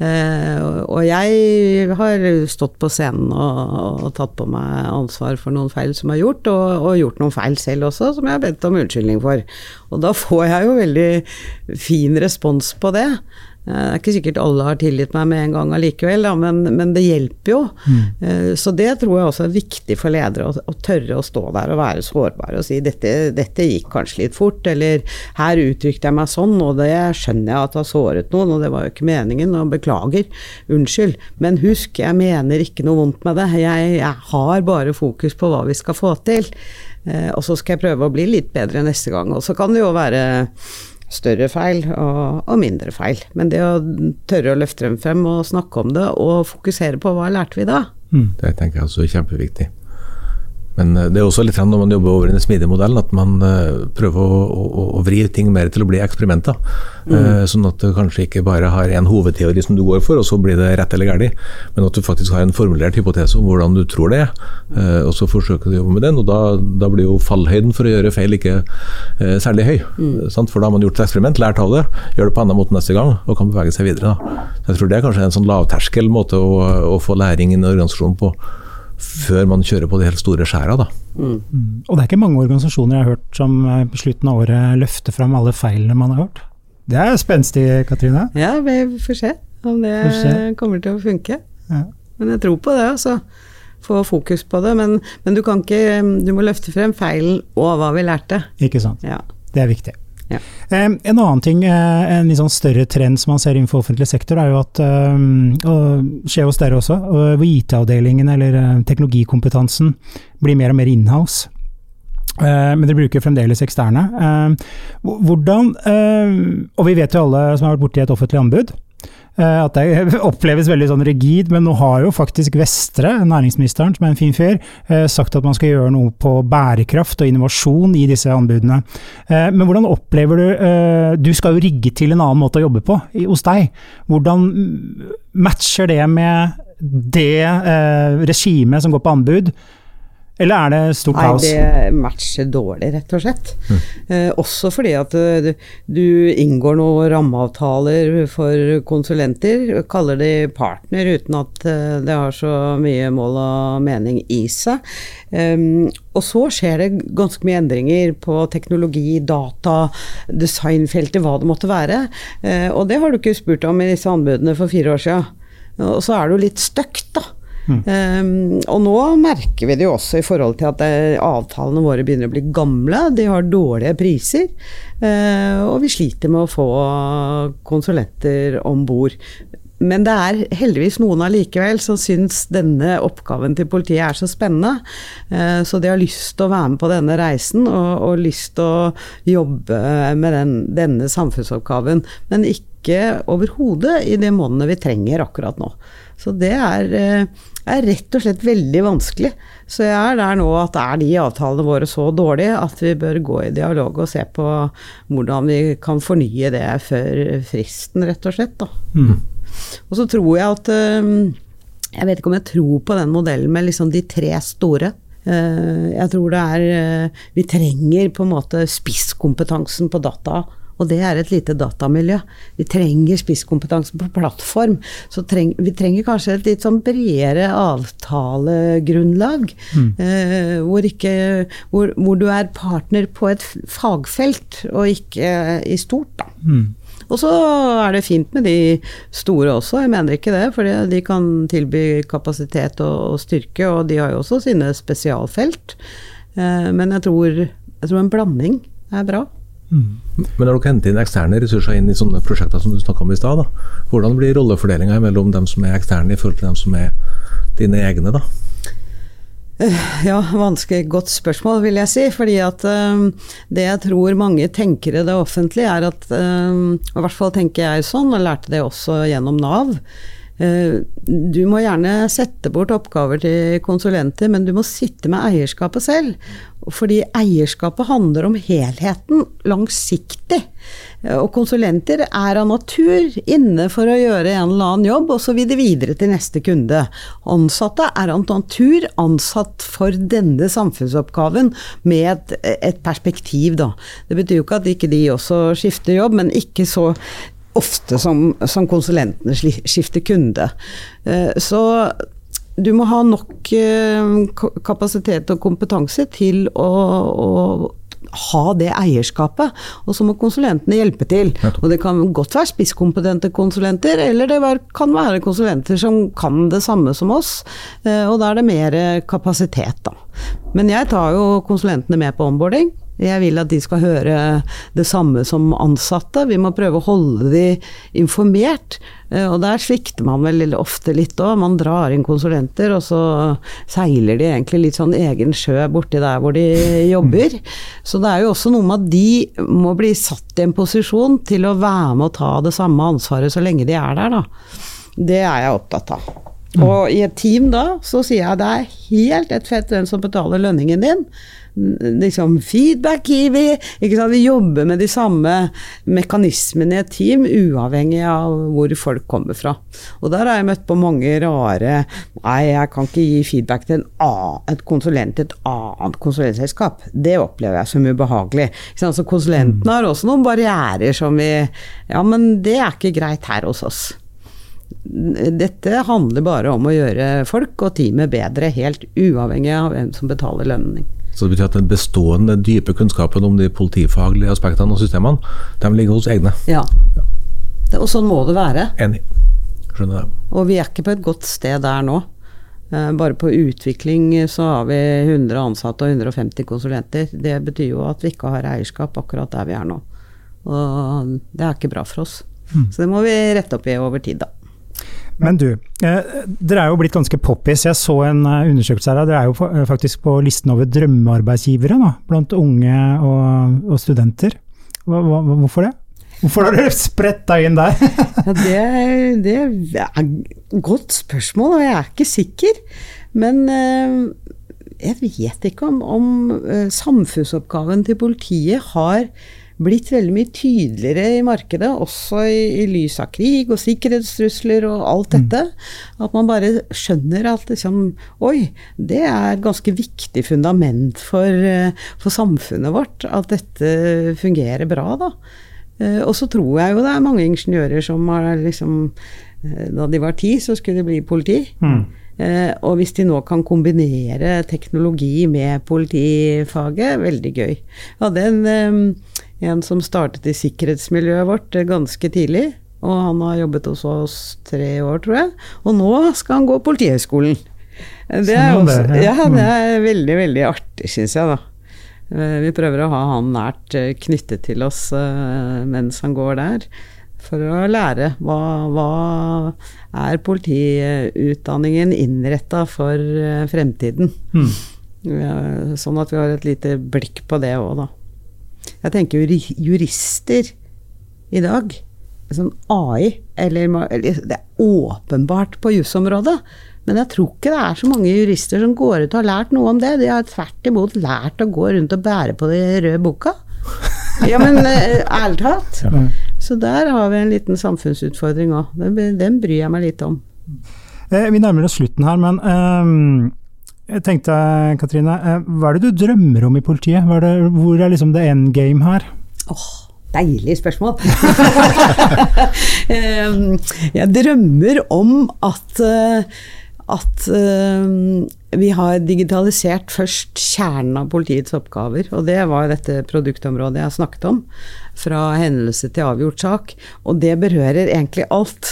Eh, og- jeg har stått på scenen og, og tatt på meg ansvar for noen feil som er gjort, og, og gjort noen feil selv også, som jeg har bedt om unnskyldning for. Og da får jeg jo veldig fin respons på det. Eh, Det er ikke sikkert alle har tilgitt meg med en gang allikevel, men, men det hjelper jo. Mm. Så det tror jeg også er viktig for ledere, å, å tørre å stå der og være sårbare og si dette, dette gikk kanskje litt fort, eller her uttrykte jeg meg sånn, og det skjønner jeg at har såret noen, og det var jo ikke meningen, og beklager, unnskyld. Men husk, jeg mener ikke noe vondt med det, jeg, jeg har bare fokus på hva vi skal få til. Eh, Og så skal jeg prøve å bli litt bedre neste gang. Og så kan det jo være større feil og, og mindre feil. Men det å tørre å løfte dem frem og snakke om det, og fokusere på hva lærte vi da? Det tenker jeg også er kjempeviktig. Men eh, det er også litt når man jobber over den smidige modellen, at man eh, prøver å, å, å vri ting mer til å bli eksperimenter. Eh, Sånn at du kanskje ikke bare har en hovedteori som du går for, og så blir det rett eller galt. Men at du faktisk har en formulert hypotese om hvordan du tror det er, eh, og så forsøker du å jobbe med den. Og da, da blir jo fallhøyden for å gjøre feil ikke særlig høy. Sant? For da har man gjort et eksperiment, lært av det, gjør det på en annen måte neste gang og kan bevege seg videre. Da. Jeg tror det er kanskje en sånn lavterskel måte å, å få læring i organisasjonen på før man kjører på de helt store skjæra. Da. Og det er ikke mange organisasjoner jeg har hørt som eh, på slutten av året løfter fram alle feilene man har gjort. Det er spenstig, Katrine. Ja, vi får se om det se. kommer til å funke. Ja. Men jeg tror på det, altså. Få fokus på det. Men, men du kan ikke Du må løfte frem feilen og hva vi lærte. Ikke sant. Ja. Det er viktig. Ja. En annen ting, eh, en litt sånn større trend som man ser innenfor offentlig sektor, er jo at, eh, og skjer hos dere også, hvor IT-avdelingen eller eh, teknologikompetansen blir mer og mer inhouse. Eh, Men dere bruker fremdeles eksterne. Eh, Hvordan, eh, og vi vet jo alle som har vært borti et offentlig anbud, at det oppleves veldig sånn rigid, men nå har jo faktisk Vestre, næringsministeren, som er en fin fyr, eh, sagt at man skal gjøre noe på bærekraft og innovasjon i disse anbudene. Eh, Men hvordan opplever du eh, Du skal jo rigge til en annen måte å jobbe på hos deg. Hvordan matcher det med det eh, regimet som går på anbud? Eller er det stort Nei, det matcher dårlig, rett og slett. Eh, også fordi at eh, du, du inngår noen rammeavtaler for konsulenter, kaller de partner uten at eh, det har så mye mål og mening i seg. Um, og så skjer det ganske mye endringer på teknologi, data, designfeltet, hva det måtte være. Eh, og det har du ikke spurt om i disse anbudene for fire år siden. Og så er du litt stuck, da. Um, og nå merker vi det jo også i forhold til at eh, avtalene våre begynner å bli gamle. De har dårlige priser. Uh, og vi sliter med å få konsulenter om bord. Men det er heldigvis noen allikevel som syns denne oppgaven til politiet er så spennende. Eh, Så de har lyst til å være med på denne reisen og, og lyst til å jobbe med den, denne samfunnsoppgaven. Men ikke overhodet i de månedene vi trenger akkurat nå. Så det er, eh, er rett og slett veldig vanskelig. Så jeg er der nå at er de avtalene våre så dårlige at vi bør gå i dialog og se på hvordan vi kan fornye det før fristen, rett og slett. da. Og så tror jeg at eh, Jeg vet ikke om jeg tror på den modellen med liksom de tre store. Eh, Jeg tror det er Vi trenger på en måte spisskompetansen på data. Og det er et lite datamiljø. Vi trenger spisskompetansen på plattform. Så treng, vi trenger kanskje et litt sånn bredere avtalegrunnlag. Eh, hvor, ikke, hvor, hvor du er partner på et fagfelt, og ikke i stort, da. Og så er det fint med de store også, jeg mener ikke det. For de kan tilby kapasitet og, og styrke, og de har jo også sine spesialfelt. Eh, men jeg tror, jeg tror en blanding er bra. Men når dere henter inn eksterne ressurser inn i sånne prosjekter som du snakka om i stad, hvordan blir rollefordelinga mellom dem som er eksterne i forhold til dem som er dine egne? da? Ja, vanskelig godt spørsmål, vil jeg si. Fordi at eh, det jeg tror mange tenker i det offentlige, er at eh, I hvert fall tenker jeg sånn, og lærte det også gjennom Nav. Eh, du må gjerne sette bort oppgaver til konsulenter, men du må sitte med eierskapet selv. Fordi eierskapet handler om helheten, langsiktig. Eh, og konsulenter er av natur inne for å gjøre en eller annen jobb, og så vil de videre til neste kunde. Ansatte er av natur ansatt for denne samfunnsoppgaven med et, et perspektiv, da. Det betyr jo ikke at ikke de også skifter jobb, men ikke så ofte som, som konsulentene skifter kunde. Eh, så du må ha nok eh, kapasitet og kompetanse til å, å ha det eierskapet. Og så må konsulentene hjelpe til. Og det kan godt være spisskompetente konsulenter, eller det kan være konsulenter som kan det samme som oss. Eh, og da er det mer kapasitet, da. Men jeg tar jo konsulentene med på onboarding. Jeg vil at de skal høre det samme som ansatte. Vi må prøve å holde de informert. Eh, og der svikter man vel ofte litt òg. Man drar inn konsulenter, og så seiler de egentlig litt sånn egen sjø borti der hvor de jobber. Så det er jo også noe med at de må bli satt i en posisjon til å være med og ta det samme ansvaret så lenge de er der, da. Det er jeg opptatt av. Og i et team da, så sier jeg det er helt et fett hvem som betaler lønningen din liksom feedback gir vi. Vi jobber med de samme mekanismene i et team, uavhengig av hvor folk kommer fra. Og der har jeg møtt på mange rare Nei, jeg kan ikke gi feedback til en annen, et konsulent til et annet konsulentselskap. Det opplever jeg som ubehagelig. Så konsulentene har også noen barrierer som vi Ja, men det er ikke greit her hos oss. Dette handler bare om å gjøre folk og teamet bedre, helt uavhengig av hvem som betaler lønning. Så det betyr at den bestående, dype kunnskapen om de politifaglige aspektene og systemene, de ligger hos egne. Ja. Og sånn må det være. Enig. Skjønner det. Og vi er ikke på et godt sted der nå. Eh, bare på utvikling så har vi 100 ansatte og 150 konsulenter. Det betyr jo at vi ikke har eierskap akkurat der vi er nå. Og det er ikke bra for oss. Mm. Så det må vi rette opp i over tid, da. Men du, eh, dere er jo blitt ganske poppis. Jeg så en eh, undersøkelse her. Dere er jo eh, faktisk på listen over drømmearbeidsgivere da, blant unge og, og studenter. Hva, hva, hvorfor det? Hvorfor har dere deg inn der? ja, det, det, er et godt spørsmål, og jeg er ikke sikker. Men jeg vet ikke om, om samfunnsoppgaven til politiet har blitt veldig mye tydeligere i markedet, også i, i lys av krig og sikkerhetstrusler og alt mm. dette. Mm. At man bare skjønner at liksom, Oi, det er et ganske viktig fundament for, eh, for samfunnet vårt. At dette fungerer bra, da. Eh, og så tror jeg jo det er mange ingeniører som har liksom eh, Da de var ti, så skulle de bli politi. Mm. Eh, og hvis de nå kan kombinere teknologi med politifaget, veldig gøy. Jeg hadde en, eh, en som startet i sikkerhetsmiljøet vårt eh, ganske tidlig. Og han har jobbet hos oss tre år, tror jeg. Og nå skal han gå Politihøgskolen. Det er, også, ja, det mm. er veldig, veldig artig, syns jeg, da. Vi prøver å ha han nært knyttet til oss mens han går der for å lære hva, hva er politiutdanningen innretta for eh, fremtiden. Mm. Sånn at vi har et lite blikk på det òg, da. Jeg tenker jurister i dag, sånn AI eller, eller Det er åpenbart på jusområdet. Men jeg tror ikke det er så mange jurister som går ut og har lært noe om det. De har tvert imot lært å gå rundt og bære på den røde boka. Ja, men eh, ærlig talt. Så der har vi en liten samfunnsutfordring òg. Den, den, bryr jeg meg litt om. Eh, vi nærmer oss slutten her, men um, jeg tenkte, Katrine, hva er det du drømmer om i politiet? Er det, hvor er liksom the end game her? Oh, deilig spørsmål! jeg drømmer om at, at vi har digitalisert først kjernen av politiets oppgaver, og det var dette produktområdet jeg snakket om fra hendelse til avgjort sak. Og det berører egentlig alt.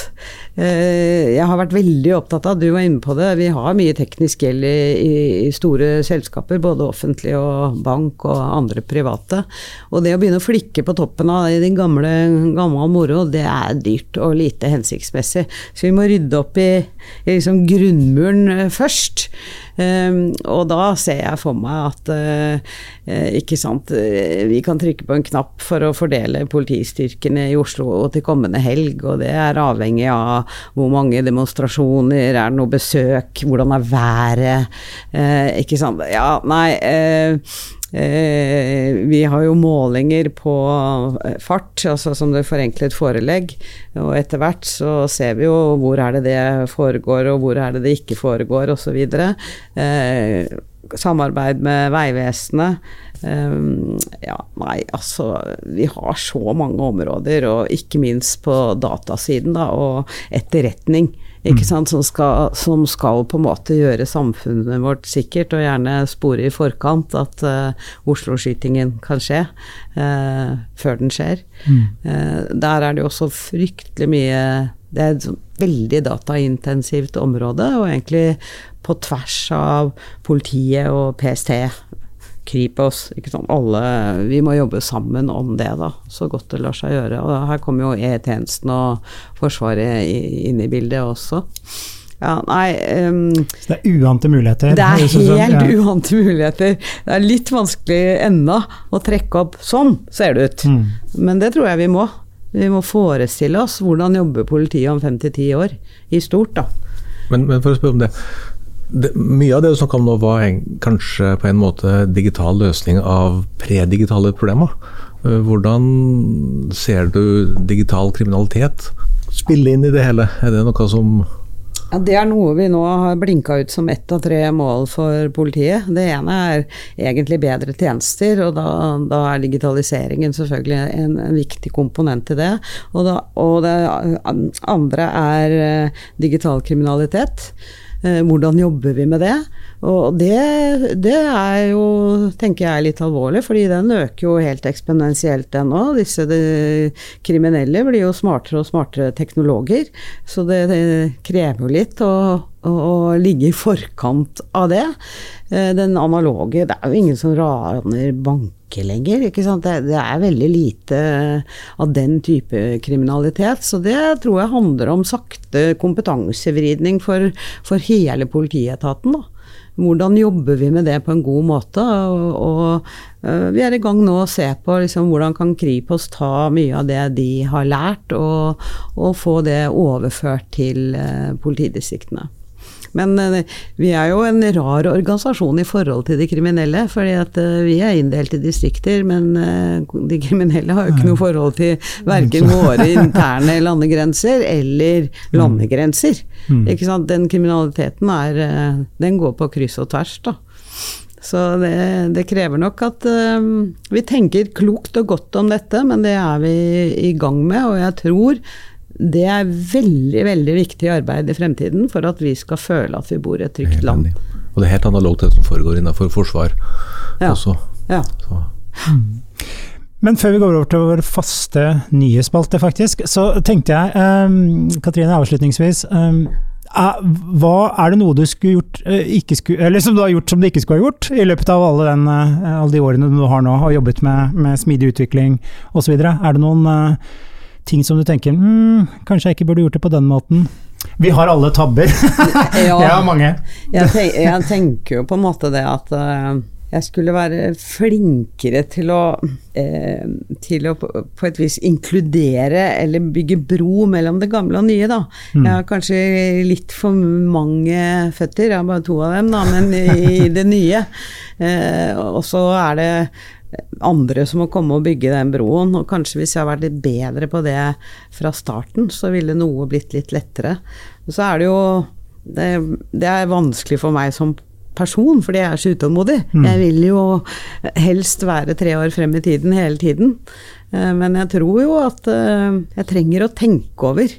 Eh, jeg har vært veldig opptatt av, du var inne på det, vi har mye teknisk gjeld i, store selskaper, både offentlige og bank og andre private. Og det å begynne å flikke på toppen av din gamle, gamle moro, det er dyrt og lite hensiktsmessig. Så vi må rydde opp i, i liksom grunnmuren først. Um, og da ser jeg for meg at uh, ikke sant, vi kan trykke på en knapp for å fordele politistyrkene i Oslo til kommende helg, og det er avhengig av hvor mange demonstrasjoner, er det noe besøk, hvordan er været, ikke sant. Ja, nei. Eh, vi har jo målinger på eh, fart, altså som det forenklet forelegg. Og etter hvert så ser vi jo hvor er det det foregår, og hvor er det det ikke foregår, osv. Eh, samarbeid med Vegvesenet. Eh, ja, nei, altså Vi har så mange områder, og ikke minst på datasiden, da, og etterretning ikke mm. sant, som skal, som skal, på en måte gjøre samfunnet vårt sikkert, og gjerne spore i forkant at uh, Oslo-skytingen kan skje uh, før den skjer. Mm. Uh, der er det også fryktelig mye Det er et veldig dataintensivt område, og egentlig på tvers av politiet og PST Kripos. Ikke sant? Alle, vi må jobbe sammen om det, da, så godt det lar seg gjøre. Og her kommer jo E-tjenesten og Forsvaret inn i bildet også. Ja, nei um, Så det er uante muligheter? Det er helt ja. uante muligheter. Det er litt vanskelig ennå å trekke opp sånn, ser det ut. Mm. Men det tror jeg vi må. Vi må forestille oss hvordan jobber politiet om fem til ti år, i stort, da. Men, men for å spørre om det det, mye av det du snakka om nå, var kanskje på en måte digital løsning av predigitale problemer. Eh, hvordan ser du digital kriminalitet spille inn i det hele? Er det noe som ja, Det er noe vi nå har blinka ut som ett av tre mål for politiet. Det ene er egentlig bedre tjenester, og da, da er digitaliseringen selvfølgelig en, en, viktig komponent i det. Og, da, og det andre er eh, digital kriminalitet. Eh, hvordan jobber vi med det? Og det, det, er jo, tenker jeg, litt alvorlig, fordi den øker jo helt eksponentielt ennå. Disse de, kriminelle blir jo smartere og smartere teknologer, så det, det krever jo litt å, å, å, ligge i forkant av det. Eh, den analoge Det er jo ingen som raner banker ikke lenger. Ikke det, det, er veldig lite av den type kriminalitet. Så det tror jeg handler om sakte kompetansevridning for, for hele politietaten. Da. Hvordan jobber vi med det på en god måte? Og, og uh, vi er i gang nå å se på liksom, hvordan kan Kripos ta mye av det de har lært, og, og få det overført til uh, politidistriktene. Men eh, vi er jo en rar organisasjon i forhold til de kriminelle. fordi at eh, vi er inndelt i distrikter, men eh, de kriminelle har jo ikke noe forhold til verken våre interne landegrenser eller landegrenser. Mm. Ikke sant? Den kriminaliteten er Den går på kryss og tvers, da. Så det, det, krever nok at uh, vi tenker klokt og godt om dette, men det er vi i gang med. Og jeg tror det er veldig, veldig viktig arbeid i fremtiden for at vi skal føle at vi bor i et trygt land. Og det er helt analogt det som foregår innenfor forsvar ja. også. Ja. Mm. Men før vi går over til vår faste nye spalte, faktisk, så tenkte jeg, um, Katrine, avslutningsvis um, er, hva er det noe du skulle gjort ikke skulle, eller som du har gjort som du ikke skulle ha gjort, i løpet av alle, den, uh, alle de årene du har nå og jobbet med, med smidig utvikling osv.? Er det noen uh, ting som du tenker mm, kanskje jeg ikke burde gjort det på den måten? Vi har alle tabber. ja, jeg har mange. jeg, tenker, jeg, tenker jo på en måte det at uh, jeg skulle være flinkere til å, eh, til å på, et vis inkludere eller bygge bro mellom det gamle og nye, da. Mm. Jeg har kanskje litt for mange føtter, jeg har bare to av dem, da, men i det nye. Eh, og så er det andre som må komme og bygge den broen. Og kanskje hvis jeg har vært litt bedre på det fra starten, så ville noe blitt litt lettere. Så er det jo det, det er vanskelig for meg som person, fordi jeg er så utålmodig. Mm. Jeg vil jo helst være tre år frem i tiden hele tiden. Eh, men jeg tror jo at eh, jeg trenger å tenke over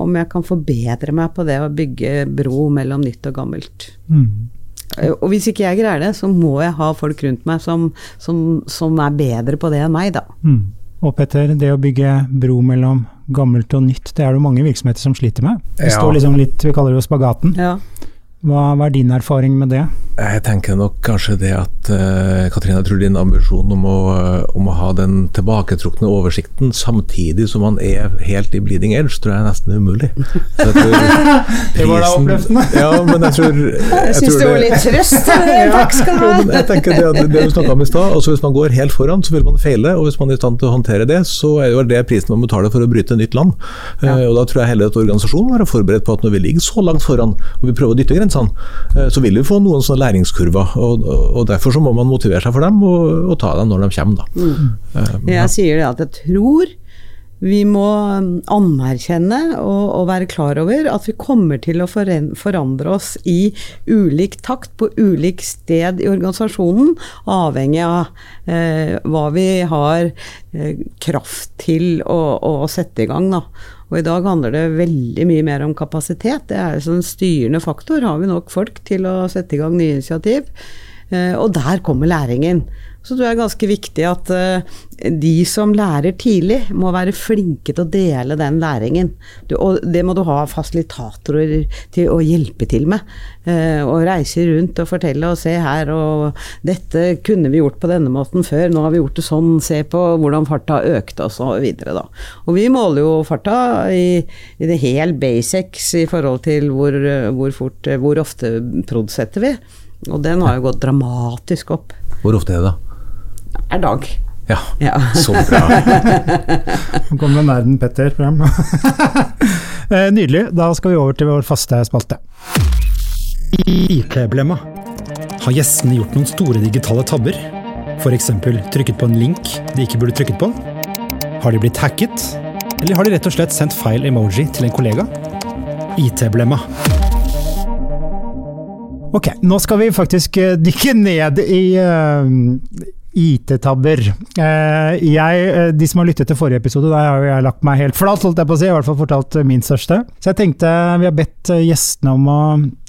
om jeg kan forbedre meg på det å bygge bro mellom nytt og gammelt. Mm. Og hvis ikke jeg greier det, så må jeg ha folk rundt meg som, som, som er bedre på det enn meg, da. Mm. Og Petter, det å bygge bro mellom gammelt og nytt, det er det mange virksomheter som sliter med. Det ja. står liksom litt, vi kaller det jo spagaten. Ja. Hva, hva, er din erfaring med det? Jeg tenker nok kanskje det at uh, Katrine, jeg tror din ambisjon om å, om å, ha den tilbaketrukne oversikten samtidig som man er helt i bleeding edge, tror jeg er nesten umulig. det var da oppløftende. ja, men jeg tror Jeg, jeg syns det var litt trøst. Takk skal du ha. Jeg tenker det, det, det du snakka om i stad, altså Hvis man går helt foran, så vil man feile. og Hvis man er i stand til å håndtere det, så er det det prisen man betaler for å bryte nytt land. Ja. Uh, og Da tror jeg hele dette organisasjonen må være forberedt på at når vi ligger så langt foran og vi prøver å dytte grensene, uh, så vil vi få noen sånne læringskurver. Og, og, Derfor så må man motivere seg for dem og, og ta dem når de kommer. Da. Mm. Uh, jeg sier det at jeg tror vi må um, anerkjenne og, og, være klar over at vi kommer til å forandre oss i ulik takt på ulik sted i organisasjonen, avhengig av eh, hva vi har eh, kraft til å, å, sette i gang. Da. Og i dag handler det veldig mye mer om kapasitet. Det er en styrende faktor. Har vi nok folk til å sette i gang nye initiativ? Eh, og der kommer læringen. Så tror jeg det er ganske viktig at uh, de som lærer tidlig, må være flinke til å dele den læringen. Og det må du ha fasilitatorer til å hjelpe til med. Uh, og reise rundt og fortelle og se her og dette kunne vi gjort på denne måten før, nå har vi gjort det sånn, se på hvordan farta økte og så videre, da. Og vi måler jo farta i, i det helt basics i forhold til hvor, hvor fort, hvor ofte produsetter vi. Og den har jo gått dramatisk opp. Hvor ofte er det da? er dag. Ja, ja. så bra. Nå kommer nerden Petter frem. Eh, nydelig. Da skal vi over til vår faste spalte. IT-blemma. Har gjestene gjort noen store digitale tabber? F.eks. trykket på en link de ikke burde trykket på? Har de blitt hacket? Eller har de rett og slett sendt feil emoji til en kollega? IT-blemma. Ok, nå skal vi faktisk eh, dykke ned i, uh, IT-tabber. Jeg, eh, de som har lyttet til forrige episode, der har jeg lagt meg helt flat, holdt jeg på å si. I hvert fall fortalt min største. Så jeg tenkte vi har bedt gjestene om å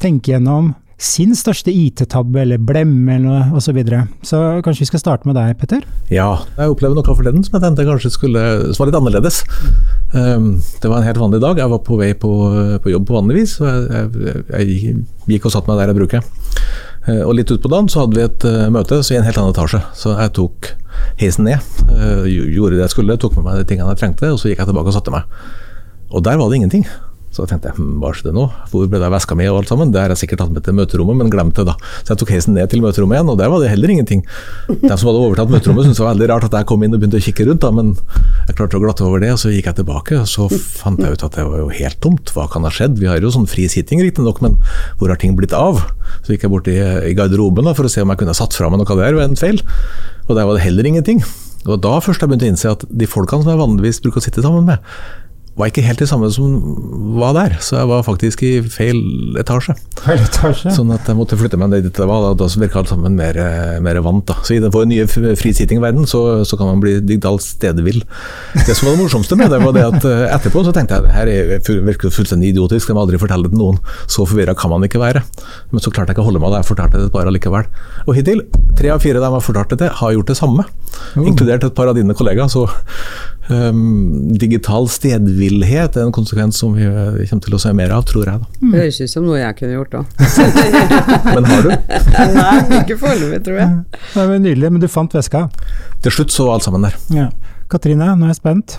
tenke gjennom sin største IT-tabbe eller blemme eller osv. Så, videre. så kanskje vi skal starte med deg, Petter? Ja, jeg opplevde noe forleden som jeg tenkte kanskje skulle, som var litt annerledes. Um, det var en helt vanlig dag. Jeg var på vei på, på jobb på vanlig vis. og jeg, jeg, jeg, gikk og satte meg der jeg bruker. Uh, og litt utpå dagen så hadde vi et uh, møte så i en helt annen etasje. Så jeg tok heisen ned, uh, gjorde det jeg skulle, tok med meg de tingene jeg trengte, og så gikk jeg tilbake og satte meg. Og der var det ingenting. Så tenkte jeg hm, hva skjedde nå, hvor ble det av veska mi og alt sammen. Det har jeg sikkert tatt med til møterommet, men glemte det da. Så jeg tok heisen ned til møterommet igjen, og der var det heller ingenting. De som hadde overtatt møterommet syntes det var veldig rart at jeg kom inn og begynte å kikke rundt, da, men jeg klarte å glatte over det. og Så gikk jeg tilbake, og så fant jeg ut at det var jo helt tomt. Hva kan ha skjedd? Vi har jo sånn fri sitting riktignok, men hvor har ting blitt av? Så gikk jeg bort i, i garderoben da, for å se om jeg kunne satt fra meg noe der ved en feil, og der var det heller ingenting. Og da først jeg begynte å innse at de folkene som jeg vanligvis bruker å sitte sammen med, var ikke helt det samme som var der, så jeg var faktisk i feil etasje. Feil etasje? Sånn at jeg måtte flytte meg dit det var, da virka alt sammen mer, mer, vant. da. Så i den nye frisitting-verden så, så, kan man bli digitalt stedevill. Det som var det morsomste med det, var det at eh, etterpå så tenkte jeg her er virker fullstendig idiotisk, jeg må aldri fortelle det til noen. Så forvirra kan man ikke være. Men så klarte jeg ikke å holde meg da jeg fortalte det et par allikevel. Og hittil, tre av fire av dem jeg har fortalt det har gjort det samme. Mm. Inkludert et par av dine kollegaer. så um, digital stedvillhet er en konsekvens som vi, vi, kommer til å se mer av, tror jeg. Da. Mm. Det høres ut som noe jeg kunne gjort òg. men har du? Nei, ikke foreløpig, tror jeg. Det var nydelig, men du fant veska? Til slutt så alt sammen der. Ja. Katrine, nå er jeg spent.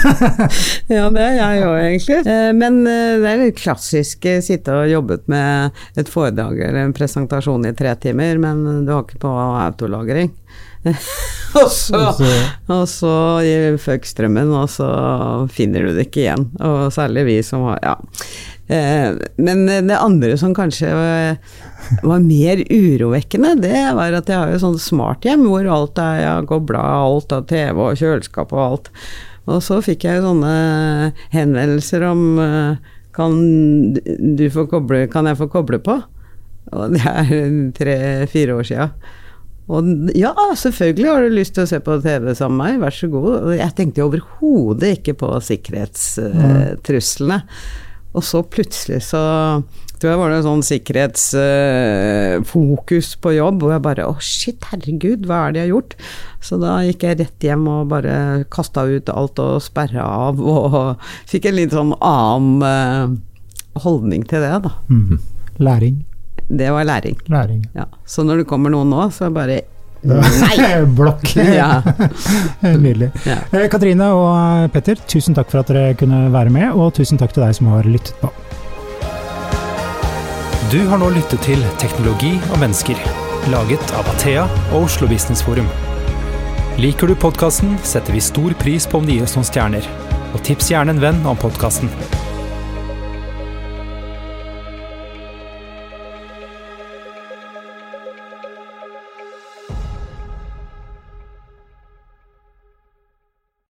ja, det er jeg òg, egentlig. Eh, men eh, det er litt klassisk eh, sitte og jobbet med et foredrag eller en presentasjon i tre timer, men du har ikke på autolagring. og så, og så føk strømmen, og så finner du det ikke igjen. Og særlig vi som har Ja. Eh, men det andre som kanskje var mer urovekkende, det var at jeg har jo sånn smarthjem hvor alt er ja, går kobla alt av TV og kjøleskap og alt. Og så fikk jeg sånne henvendelser om eh, kan du få koble, kan jeg få koble på? Og det er tre-fire år sia. Og ja, selvfølgelig har du lyst til å se på TV sammen med meg, vær så god. Jeg tenkte overhodet ikke på sikkerhetstruslene. Og så plutselig så tror jeg var det en sånn sikkerhetsfokus på jobb, og jeg bare å shit, herregud, hva er det jeg har gjort? Så da gikk jeg rett hjem og bare kasta ut alt og sperra av, og fikk en litt sånn annen uh, holdning til det, da. Mm. Læring. Det var læring. Læring. Ja. Så når det kommer noen nå, så bare Nei! Blokk. Ja. Nydelig. Ja. Eh, Katrine og Petter, tusen takk for at dere kunne være med, og tusen takk til deg som har lyttet på. Du har nå lyttet til Teknologi og mennesker, laget av Athea og Oslo Business Forum. Liker du podkasten, setter vi stor pris på om du gir oss noen stjerner. Og tips gjerne en venn om podkasten.